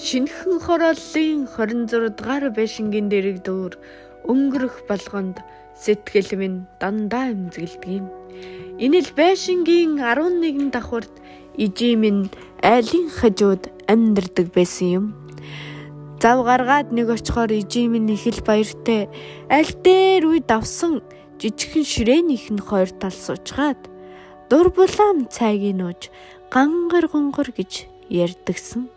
Шинэхэн хорооллын 26 дугаар байшингийн дэрэг дүүр өнгөрөх болгонд сэтгэл минь дандаа эмзэгэлдэг юм. Энэ л байшингийн 11 давхурд ижи минь айлын хажууд амьдардаг байсан юм. Зав гаргаад нэг очихоор ижи минь их л баяртай аль дээр үе давсан жижигхэн ширээнийх нь хоёр тал суучгаад дур булаам цайг нууж гангар гонгор гэж ярьдагсан.